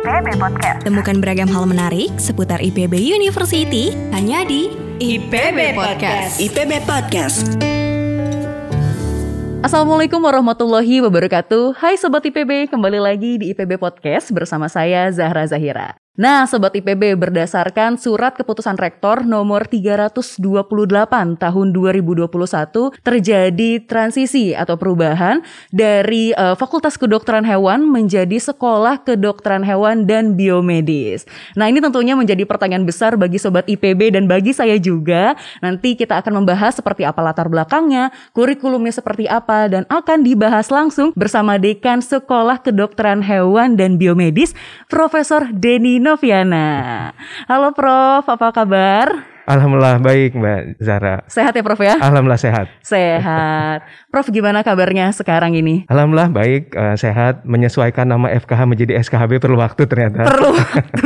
IPB Podcast. Temukan beragam hal menarik seputar IPB University hanya di IPB Podcast. IPB Podcast. Assalamualaikum warahmatullahi wabarakatuh. Hai Sobat IPB, kembali lagi di IPB Podcast bersama saya Zahra Zahira. Nah, Sobat IPB, berdasarkan surat keputusan rektor nomor 328 tahun 2021 terjadi transisi atau perubahan dari uh, Fakultas Kedokteran Hewan menjadi Sekolah Kedokteran Hewan dan Biomedis. Nah, ini tentunya menjadi pertanyaan besar bagi Sobat IPB dan bagi saya juga. Nanti kita akan membahas seperti apa latar belakangnya, kurikulumnya seperti apa, dan akan dibahas langsung bersama Dekan Sekolah Kedokteran Hewan dan Biomedis, Profesor Denny Noviana. Halo Prof, apa kabar? Alhamdulillah baik Mbak Zara. Sehat ya Prof ya? Alhamdulillah sehat. Sehat. Prof gimana kabarnya sekarang ini? Alhamdulillah baik, uh, sehat. Menyesuaikan nama FKH menjadi SKHB perlu waktu ternyata. Perlu waktu.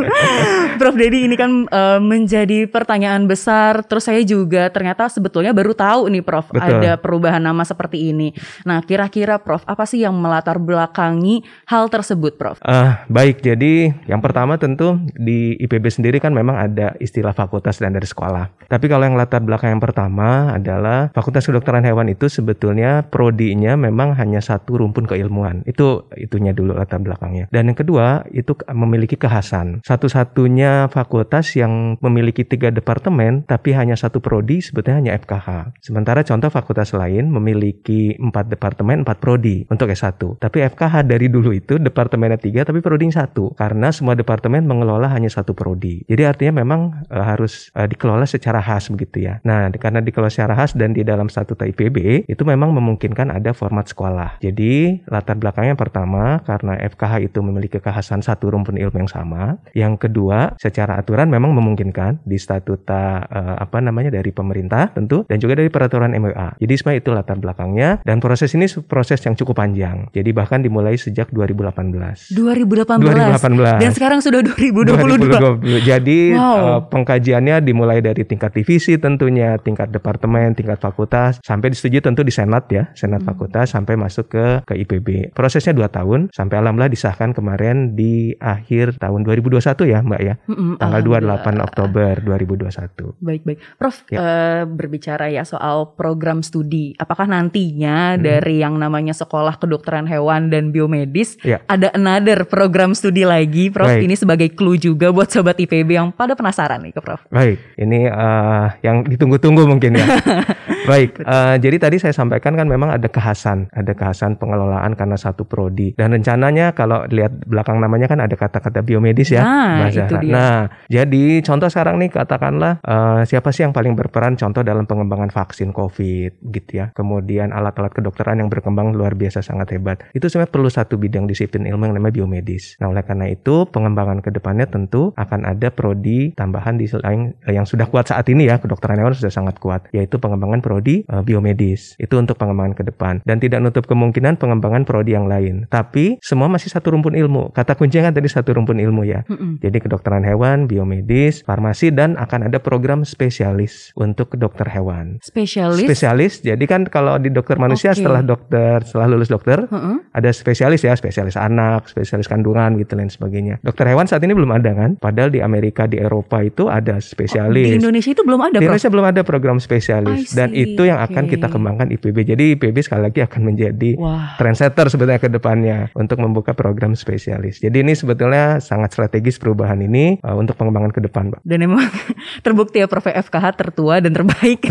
Prof Dedi ini kan uh, menjadi pertanyaan besar. Terus saya juga ternyata sebetulnya baru tahu nih Prof Betul. ada perubahan nama seperti ini. Nah kira-kira Prof apa sih yang melatar belakangi hal tersebut Prof? Uh, baik, jadi yang pertama tentu di IPB sendiri kan memang ada istilah fakultas dan dari sekolah. Tapi kalau yang latar belakang yang pertama adalah Fakultas Kedokteran Hewan itu sebetulnya prodinya memang hanya satu rumpun keilmuan. Itu itunya dulu latar belakangnya. Dan yang kedua itu memiliki kekhasan. Satu-satunya fakultas yang memiliki tiga departemen tapi hanya satu prodi sebetulnya hanya FKH. Sementara contoh fakultas lain memiliki empat departemen, empat prodi untuk S1. Tapi FKH dari dulu itu departemennya tiga tapi prodi satu karena semua departemen mengelola hanya satu prodi. Jadi artinya memang uh, harus uh, dikelola secara khas begitu ya. Nah, karena dikelola secara khas dan di dalam statuta IPB itu memang memungkinkan ada format sekolah. Jadi, latar belakangnya pertama karena FKH itu memiliki kekhasan satu rumpun ilmu yang sama. Yang kedua, secara aturan memang memungkinkan di statuta uh, apa namanya dari pemerintah tentu dan juga dari peraturan MWA. Jadi, semua itu latar belakangnya dan proses ini proses yang cukup panjang. Jadi, bahkan dimulai sejak 2018. 2018. 2018. Dan sekarang sudah 2022. 2022. Jadi, wow. uh, pengkajiannya dimulai dari dari tingkat divisi tentunya, tingkat departemen, tingkat fakultas, sampai disetujui tentu di senat ya, senat hmm. fakultas sampai masuk ke ke IPB. Prosesnya dua tahun sampai alhamdulillah disahkan kemarin di akhir tahun 2021 ya Mbak ya, hmm, tanggal 28 Oktober 2021. Baik baik, Prof ya. uh, berbicara ya soal program studi, apakah nantinya hmm. dari yang namanya sekolah kedokteran hewan dan biomedis ya. ada another program studi lagi, Prof? Baik. Ini sebagai clue juga buat sobat IPB yang pada penasaran nih ke Prof. Baik, ini uh, yang ditunggu-tunggu mungkin ya. Baik, uh, jadi tadi saya sampaikan kan memang ada kekhasan, ada kekhasan pengelolaan karena satu prodi dan rencananya kalau lihat belakang namanya kan ada kata-kata biomedis ya, nah, Itu dia. Nah, jadi contoh sekarang nih katakanlah uh, siapa sih yang paling berperan contoh dalam pengembangan vaksin COVID gitu ya. Kemudian alat-alat kedokteran yang berkembang luar biasa sangat hebat. Itu sebenarnya perlu satu bidang disiplin ilmu yang namanya biomedis. Nah, oleh karena itu pengembangan ke depannya tentu akan ada prodi tambahan di selain yang sudah kuat saat ini ya kedokteran hewan sudah sangat kuat yaitu pengembangan prodi uh, biomedis. Itu untuk pengembangan ke depan. Dan tidak nutup kemungkinan pengembangan prodi yang lain. Tapi semua masih satu rumpun ilmu. Kata kuncinya kan tadi satu rumpun ilmu ya. Mm-hmm. jadi kedokteran hewan biomedis farmasi dan akan ada program spesialis untuk dokter hewan. Spesialis? Spesialis jadi kan kalau di dokter manusia okay. setelah dokter setelah lulus dokter mm-hmm. ada spesialis ya spesialis anak spesialis kandungan gitu lain sebagainya. Dokter hewan saat ini belum ada kan? Padahal di Amerika di Eropa itu ada spesialis. Oh, Indonesia itu belum ada. Di Indonesia belum ada program spesialis. Dan itu yang akan kita kembangkan IPB. Jadi IPB sekali lagi akan menjadi Wah. trendsetter sebetulnya ke depannya untuk membuka program spesialis. Jadi ini sebetulnya sangat strategis perubahan ini uh, untuk pengembangan ke depan, Pak. Dan emang terbukti ya Prof FKH tertua dan terbaik.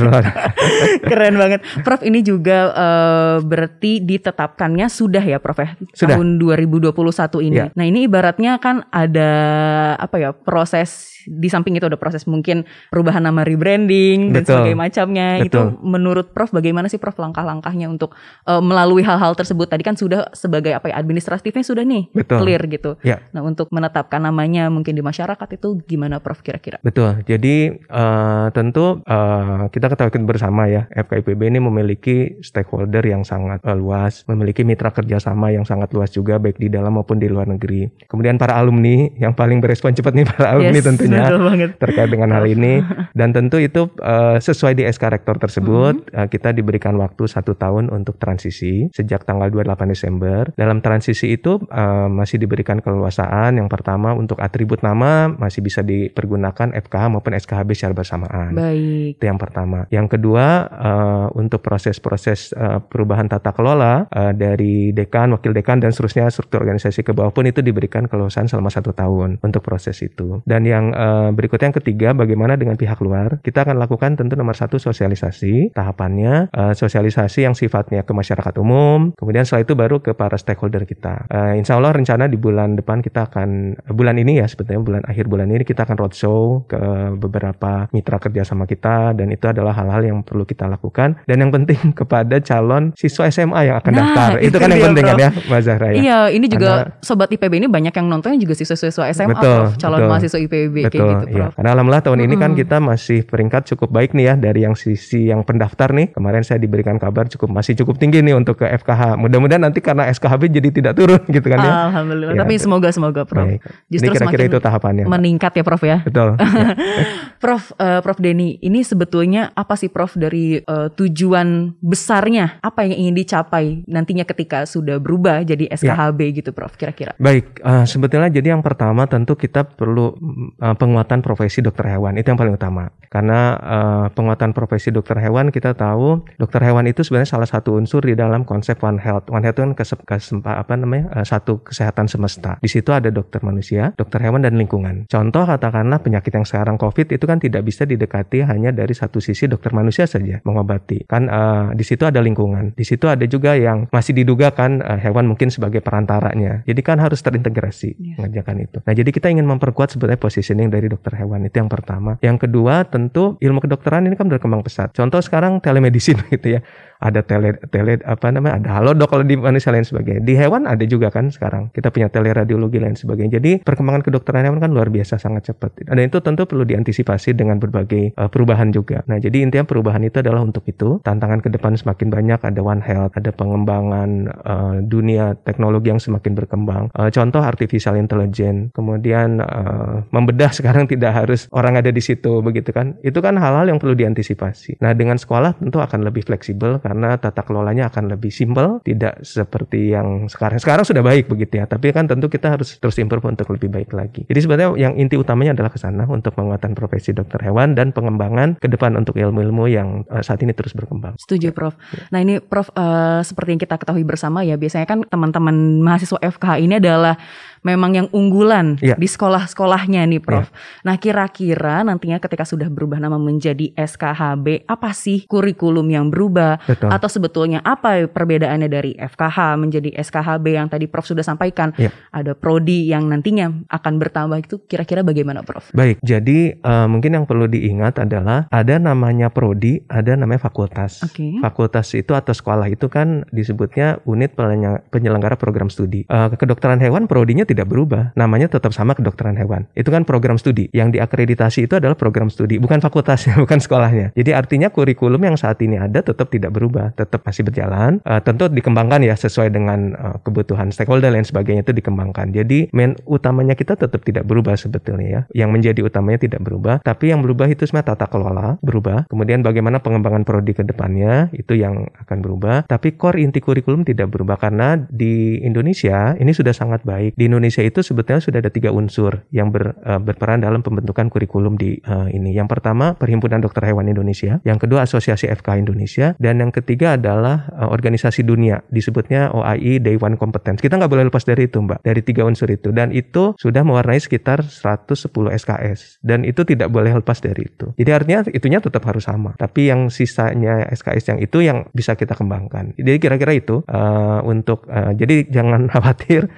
Keren banget. Prof ini juga uh, berarti ditetapkannya sudah ya Prof ya sudah. tahun 2021 ini. Ya. Nah, ini ibaratnya kan ada apa ya proses di samping itu ada proses mungkin perubahan nama rebranding Betul. dan sebagainya macamnya. Betul. Itu menurut Prof bagaimana sih Prof langkah-langkahnya untuk uh, melalui hal-hal tersebut? Tadi kan sudah sebagai apa ya administratifnya sudah nih Betul. clear gitu. Ya. Nah, untuk menetapkan namanya mungkin di masyarakat itu gimana Prof kira-kira? Betul. Jadi uh, tentu uh, kita ketahui bersama ya FKIPB ini memiliki stakeholder yang sangat uh, luas, memiliki mitra kerjasama yang sangat luas juga baik di dalam maupun di luar negeri. Kemudian para alumni yang paling berespon cepat nih para alumni yes. tentunya terkait dengan hal ini dan tentu itu uh, sesuai di SK rektor tersebut tersebut uh, kita diberikan waktu satu tahun untuk transisi sejak tanggal 28 Desember. Dalam transisi itu uh, masih diberikan keleluasaan. Yang pertama untuk atribut nama masih bisa dipergunakan FKH maupun SKHB secara bersamaan. Baik. Itu yang pertama. Yang kedua uh, untuk proses-proses uh, perubahan tata kelola uh, dari dekan, wakil dekan dan seterusnya struktur organisasi ke bawah pun itu diberikan keleluasaan selama satu tahun untuk proses itu. Dan yang uh, berikutnya yang ketiga bagaimana dengan pihak luar? Kita akan lakukan tentu nomor satu sosialisasi tahapannya uh, sosialisasi yang sifatnya ke masyarakat umum. Kemudian setelah itu baru ke para stakeholder kita. Uh, insya Allah rencana di bulan depan kita akan bulan ini ya sebetulnya bulan akhir bulan ini kita akan roadshow ke beberapa mitra kerja sama kita dan itu adalah hal-hal yang perlu kita lakukan dan yang penting kepada calon siswa SMA yang akan Nah, daftar. Itu, itu kan yang penting kan ya Mbak Zahra ya. Iya, ini juga Karena- sobat IPB ini banyak yang nontonnya juga siswa-siswa SMA, Betul, Prof. Calon betul. mahasiswa IPB Betul, gitu, iya. Prof. Karena alhamdulillah tahun ini kan kita masih peringkat cukup baik nih ya dari yang sisi yang pendaftar nih. Kemarin saya diberikan kabar cukup masih cukup tinggi nih untuk ke FKH. Mudah-mudahan nanti karena SKHB jadi tidak turun gitu kan ya. Alhamdulillah. Iya, Tapi semoga semoga, Prof. Baik. Justru Ini kira-kira itu tahapannya. Meningkat ya, Prof ya. Betul. ya. Prof, eh, Prof Denny, ini sebetulnya apa sih Prof dari eh, tujuan besarnya? Apa yang ingin dicapai nantinya ketika sudah berubah jadi Ya. SKHB gitu, Prof? Kira-kira. Baik, eh, sebetulnya jadi yang pertama tentu kita perlu eh, penguatan profesi dokter hewan itu yang paling utama. Karena eh, penguatan profesi dokter hewan kita tahu dokter hewan itu sebenarnya salah satu unsur di dalam konsep One Health. One Health itu kan kesep, kesempa- apa namanya eh, satu kesehatan semesta. Di situ ada dokter manusia, dokter hewan dan lingkungan. Contoh katakanlah penyakit yang sekarang COVID itu kan tidak bisa didekati hanya dari satu sisi dokter manusia saja mengobati. Kan eh, di situ ada lingkungan, di situ ada juga yang masih diduga kan eh, hewan mungkin sebagai perantaranya. Jadi kan harus terintegrasi Iya. mengerjakan itu. Nah, jadi kita ingin memperkuat sebenarnya positioning dari dokter hewan itu yang pertama. Yang kedua, tentu ilmu kedokteran ini kan berkembang pesat. Contoh sekarang telemedicine gitu ya. Ada tele tele apa namanya? Ada halodoc kalau di manusia lain sebagainya. Di hewan ada juga kan sekarang. Kita punya teleradiologi lain sebagainya. Jadi perkembangan kedokteran hewan kan luar biasa sangat cepat. Dan itu tentu perlu diantisipasi dengan berbagai eh, perubahan juga. Nah, jadi intinya perubahan itu adalah untuk itu. Tantangan ke depan semakin banyak, ada One Health, ada pengembangan eh, dunia teknologi yang semakin berkembang. Eh, contoh artificial intelligence, kemudian eh, membedah sekarang tidak harus orang ada di situ begitu kan. Itu kan hal-hal yang perlu diantisipasi. Nah, dengan sekolah tentu akan lebih fleksibel karena tata kelolanya akan lebih simpel, tidak seperti yang sekarang. Sekarang sudah baik begitu ya, tapi kan tentu kita harus terus improve untuk lebih baik lagi. Jadi sebenarnya yang inti utamanya adalah ke sana untuk penguatan profesi dokter hewan dan pengembangan ke depan untuk ilmu-ilmu yang eh, saat ini terus berkembang. Setuju, Prof. Nah, ini Prof eh, seperti yang kita ketahui bersama ya, biasanya kan teman-teman mahasiswa FKH ini adalah memang yang unggulan Iya. di sekolah-sekolahnya nih, Prof. Nah, kira-kira nantinya ketika sudah berubah nama menjadi SKHB, apa sih kurikulum yang berubah Betul. atau sebetulnya apa perbedaannya dari FKH menjadi SKHB yang tadi Prof sudah sampaikan? Iya. Ada prodi yang nantinya akan bertambah itu kira-kira bagaimana, Prof? Baik, jadi eh, mungkin yang perlu diingat adalah ada namanya prodi, ada namanya fakultas. Oke. Fakultas itu atau sekolah itu kan disebutnya unit penyelenggara program studi. Eh, kedokteran hewan prodinya tidak berubah, namanya tetap sama kedokteran hewan. Itu kan program studi. Yang diakreditasi itu adalah program studi, bukan fakultasnya, bukan sekolahnya. Jadi artinya kurikulum yang saat ini ada tetap tidak berubah, tetap masih berjalan. Eh, tentu dikembangkan ya sesuai dengan eh, kebutuhan stakeholder dan sebagainya itu dikembangkan. Jadi main utamanya kita tetap tidak berubah sebetulnya ya. Yang menjadi utamanya tidak berubah, tapi yang berubah itu sebenarnya tata kelola berubah. Kemudian bagaimana pengembangan prodi ke depannya itu yang akan berubah. Tapi core inti kurikulum tidak berubah karena di Indonesia ini sudah sangat baik. Di Indonesia itu sebetulnya sudah ada tiga unsur yang ber- eh, berperan dalam pembentukan kurikulum di eh, ini. Yang pertama Perhimpunan Dokter Hewan Indonesia, yang kedua Asosiasi FK Indonesia, dan yang ketiga adalah eh, organisasi dunia disebutnya OIE Day One Competence. Kita nggak boleh lepas dari itu, Mbak. Dari tiga unsur itu dan itu sudah mewarnai sekitar 110 SKS dan itu tidak boleh lepas dari itu. Jadi artinya itunya tetap harus sama. Tapi yang sisanya SKS yang itu yang bisa kita kembangkan. Jadi kira-kira itu eh, untuk eh, jadi jangan khawatir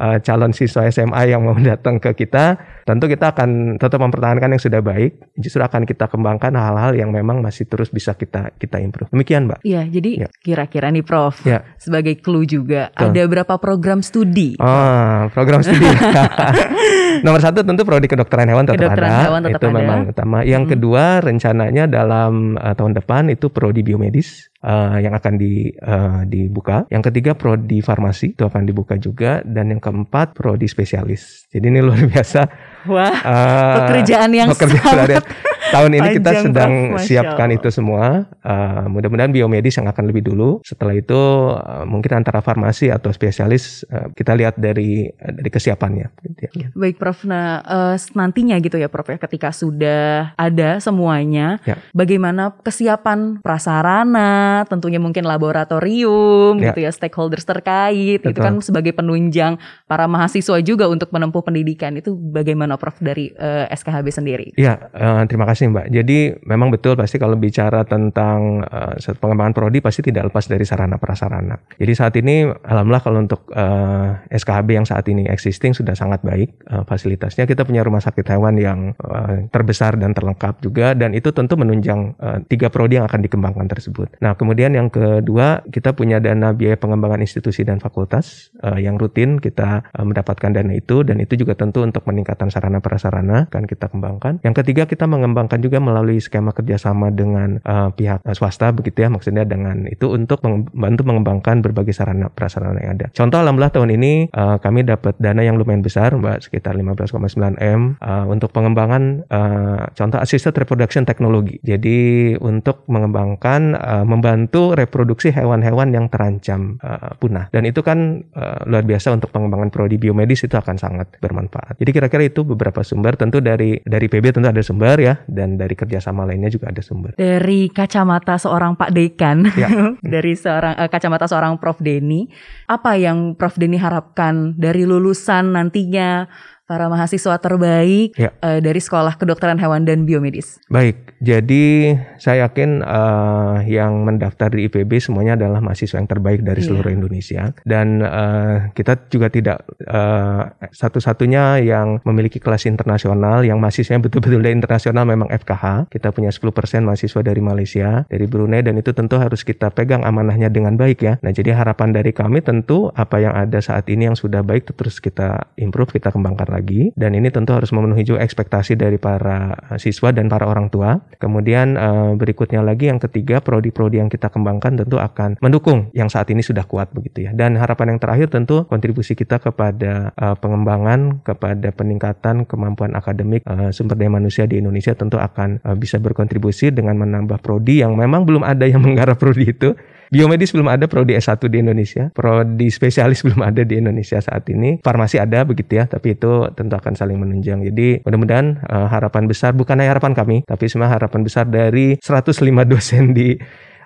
eh, calon siswa SMA yang mau datang ke kita, tentu kita akan tetap mempertahankan yang sudah baik. Justru akan kita kembangkan hal-hal yang memang masih terus bisa kita kita improve. Demikian, Mbak. Iya, jadi Ya. kira-kira nih Prof, Ya. sebagai clue juga, Betul. ada berapa program studi? Oh, program studi. Nomor satu tentu prodi kedokteran hewan tetap Kedokteran ada. hewan tetap itu ada. memang utama. Yang Mm-mm. kedua rencananya dalam eh, tahun depan itu prodi biomedis eh, yang akan di, eh, dibuka. Yang ketiga prodi farmasi itu akan dibuka juga. Dan yang keempat prodi spesialis. Jadi ini luar biasa. Wah, eh, pekerjaan yang pekerjaan sangat tahun ini kita sedang Prof. Siapkan itu semua. Uh, mudah-mudahan biomedis yang akan lebih dulu. Setelah itu uh, mungkin antara farmasi atau spesialis uh, kita lihat dari uh, dari kesiapannya. Gitu ya. Baik Prof, nah eh, nantinya gitu ya Prof ya ketika sudah ada semuanya, Ya. bagaimana kesiapan prasarana, tentunya mungkin laboratorium Ya. gitu ya, stakeholders terkait, itu Betul. kan sebagai penunjang para mahasiswa juga untuk menempuh pendidikan, itu bagaimana Prof dari eh, SKHB sendiri? Iya, eh, terima kasih Mbak. Jadi memang betul pasti kalau bicara tentang satu pengembangan prodi pasti tidak lepas dari sarana prasarana. Jadi saat ini alhamdulillah kalau untuk eh, SKHB yang saat ini existing sudah sangat baik eh, fasilitasnya. Kita punya rumah sakit hewan yang eh, terbesar dan terlengkap juga dan itu tentu menunjang eh, tiga prodi yang akan dikembangkan tersebut. Nah, kemudian yang kedua kita punya dana biaya pengembangan institusi dan fakultas eh, yang rutin kita eh, mendapatkan dana itu dan itu juga tentu untuk peningkatan sarana prasarana kan kita kembangkan. Yang ketiga kita mengembangkan juga melalui skema kerjasama dengan eh, pihak eh, swasta begitu ya maksudnya dengan itu untuk membantu mengembangkan berbagai sarana prasarana yang ada. Contoh alhamdulillah tahun ini eh, kami dapat dana yang lumayan besar mbak sekitar 15,9 m eh, untuk pengembangan eh, contoh assisted reproduction technology. Jadi untuk mengembangkan eh, membantu reproduksi hewan-hewan yang terancam eh, punah dan itu kan eh, luar biasa untuk pengembangan prodi biomedis itu akan sangat bermanfaat. Jadi kira-kira itu beberapa sumber tentu dari dari PB tentu ada sumber ya dan dari kerjasama lainnya juga ada sumber. Dari kacamata seorang Pak Dekan, Ya. dari seorang eh, kacamata seorang Prof Denny, apa yang Prof Denny harapkan dari lulusan nantinya para mahasiswa terbaik Ya. eh, dari Sekolah Kedokteran Hewan dan Biomedis? Baik, jadi saya yakin eh, yang mendaftar di IPB semuanya adalah mahasiswa yang terbaik dari Iya. seluruh Indonesia dan eh, kita juga tidak eh, satu-satunya yang memiliki kelas internasional yang mahasiswanya betul-betul dari internasional memang FKH. Kita punya 10% mahasiswa dari Malaysia, dari Brunei dan itu tentu harus kita pegang amanahnya dengan baik ya. Nah, jadi harapan dari kami tentu apa yang ada saat ini yang sudah baik terus kita improve, kita kembangkan lagi dan ini tentu harus memenuhi juga ekspektasi dari para eh, siswa dan para orang tua. Kemudian eh, berikutnya lagi yang ketiga prodi-prodi yang kita kembangkan tentu akan mendukung yang saat ini sudah kuat begitu ya. Dan harapan yang terakhir tentu kontribusi kita kepada eh, pengembangan, kepada peningkatan kemampuan akademik eh, sumber daya manusia di Indonesia tentu akan bisa berkontribusi dengan menambah prodi yang memang belum ada yang menggarap prodi itu. Biomedis belum ada prodi S1 di Indonesia, prodi spesialis belum ada di Indonesia saat ini. Farmasi ada begitu ya, tapi itu tentu akan saling menunjang. Jadi mudah-mudahan eh, harapan besar bukan hanya harapan kami, tapi semua harapan besar dari 105 dosen di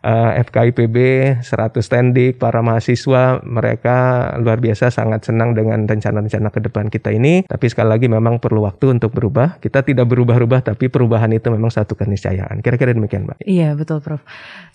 eh, FKIPB, 100 tendik, para mahasiswa, mereka luar biasa sangat senang dengan rencana-rencana ke depan kita ini. Tapi sekali lagi memang perlu waktu untuk berubah. Kita tidak berubah-ubah, tapi perubahan itu memang satu keniscayaan. Kira-kira demikian, Mbak. Iya betul Prof.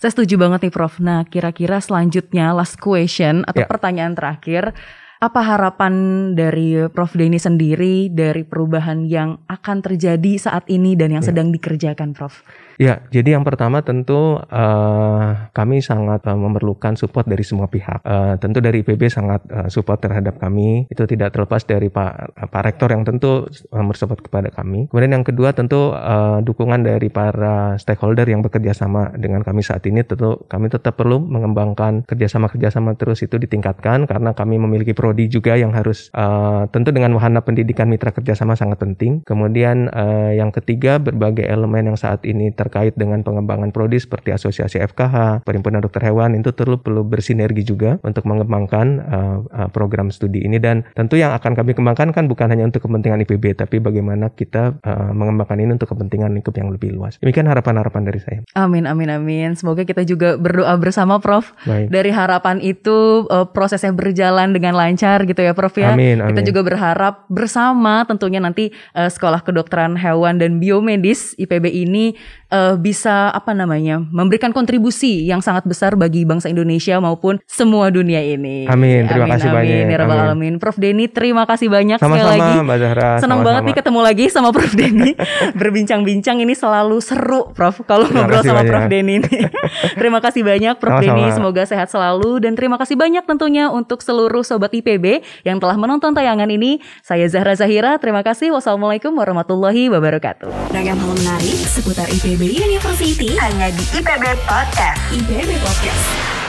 Saya setuju banget nih Prof. Nah kira-kira selanjutnya last question atau Ya. pertanyaan terakhir. Apa harapan dari Prof Denny sendiri dari perubahan yang akan terjadi saat ini dan yang Ya. sedang dikerjakan Prof? Ya, jadi yang pertama tentu eh, kami sangat eh, memerlukan support dari semua pihak. Eh, tentu dari IPB sangat eh, support terhadap kami. Itu tidak terlepas dari Pak Pak Rektor yang tentu eh, bersupport kepada kami. Kemudian yang kedua tentu eh, dukungan dari para stakeholder yang bekerja sama dengan kami saat ini. Tentu kami tetap perlu mengembangkan kerjasama-kerjasama terus itu ditingkatkan karena kami memiliki prodi juga yang harus eh, tentu dengan wahana pendidikan mitra kerjasama sangat penting. Kemudian eh, yang ketiga berbagai elemen yang saat ini terkait dengan pengembangan prodi seperti asosiasi FKH, perhimpunan dokter hewan itu perlu perlu bersinergi juga untuk mengembangkan eh, eh, program studi ini dan tentu yang akan kami kembangkan kan bukan hanya untuk kepentingan IPB tapi bagaimana kita eh, mengembangkan ini untuk kepentingan lingkup yang lebih luas. Demikian harapan-harapan dari saya. Amin amin amin. Semoga kita juga berdoa bersama Prof. Baik. Dari harapan itu eh, prosesnya berjalan dengan lancar gitu ya Prof ya. Amin, Kita amin. juga berharap bersama tentunya nanti eh, Sekolah Kedokteran Hewan dan Biomedis IPB ini eh, bisa apa namanya memberikan kontribusi yang sangat besar bagi bangsa Indonesia maupun semua dunia ini. Amin, terima kasih amin, banyak. ya Amin. Alamin. Prof Denny terima kasih banyak sekali lagi. Sama-sama Mbak Zahra. Senang banget nih ketemu lagi sama Prof Denny berbincang-bincang ini selalu seru Prof kalau ngobrol sama banyak. Prof Denny ini. terima kasih banyak Prof Sama-sama. Denny semoga sehat selalu dan terima kasih banyak tentunya untuk seluruh sobat IPB yang telah menonton tayangan ini. Saya Zahra Zahira, terima kasih. Wassalamualaikum warahmatullahi wabarakatuh. Ragam hal menarik seputar IPB University hanya di IPB Podcast. IPB Podcast.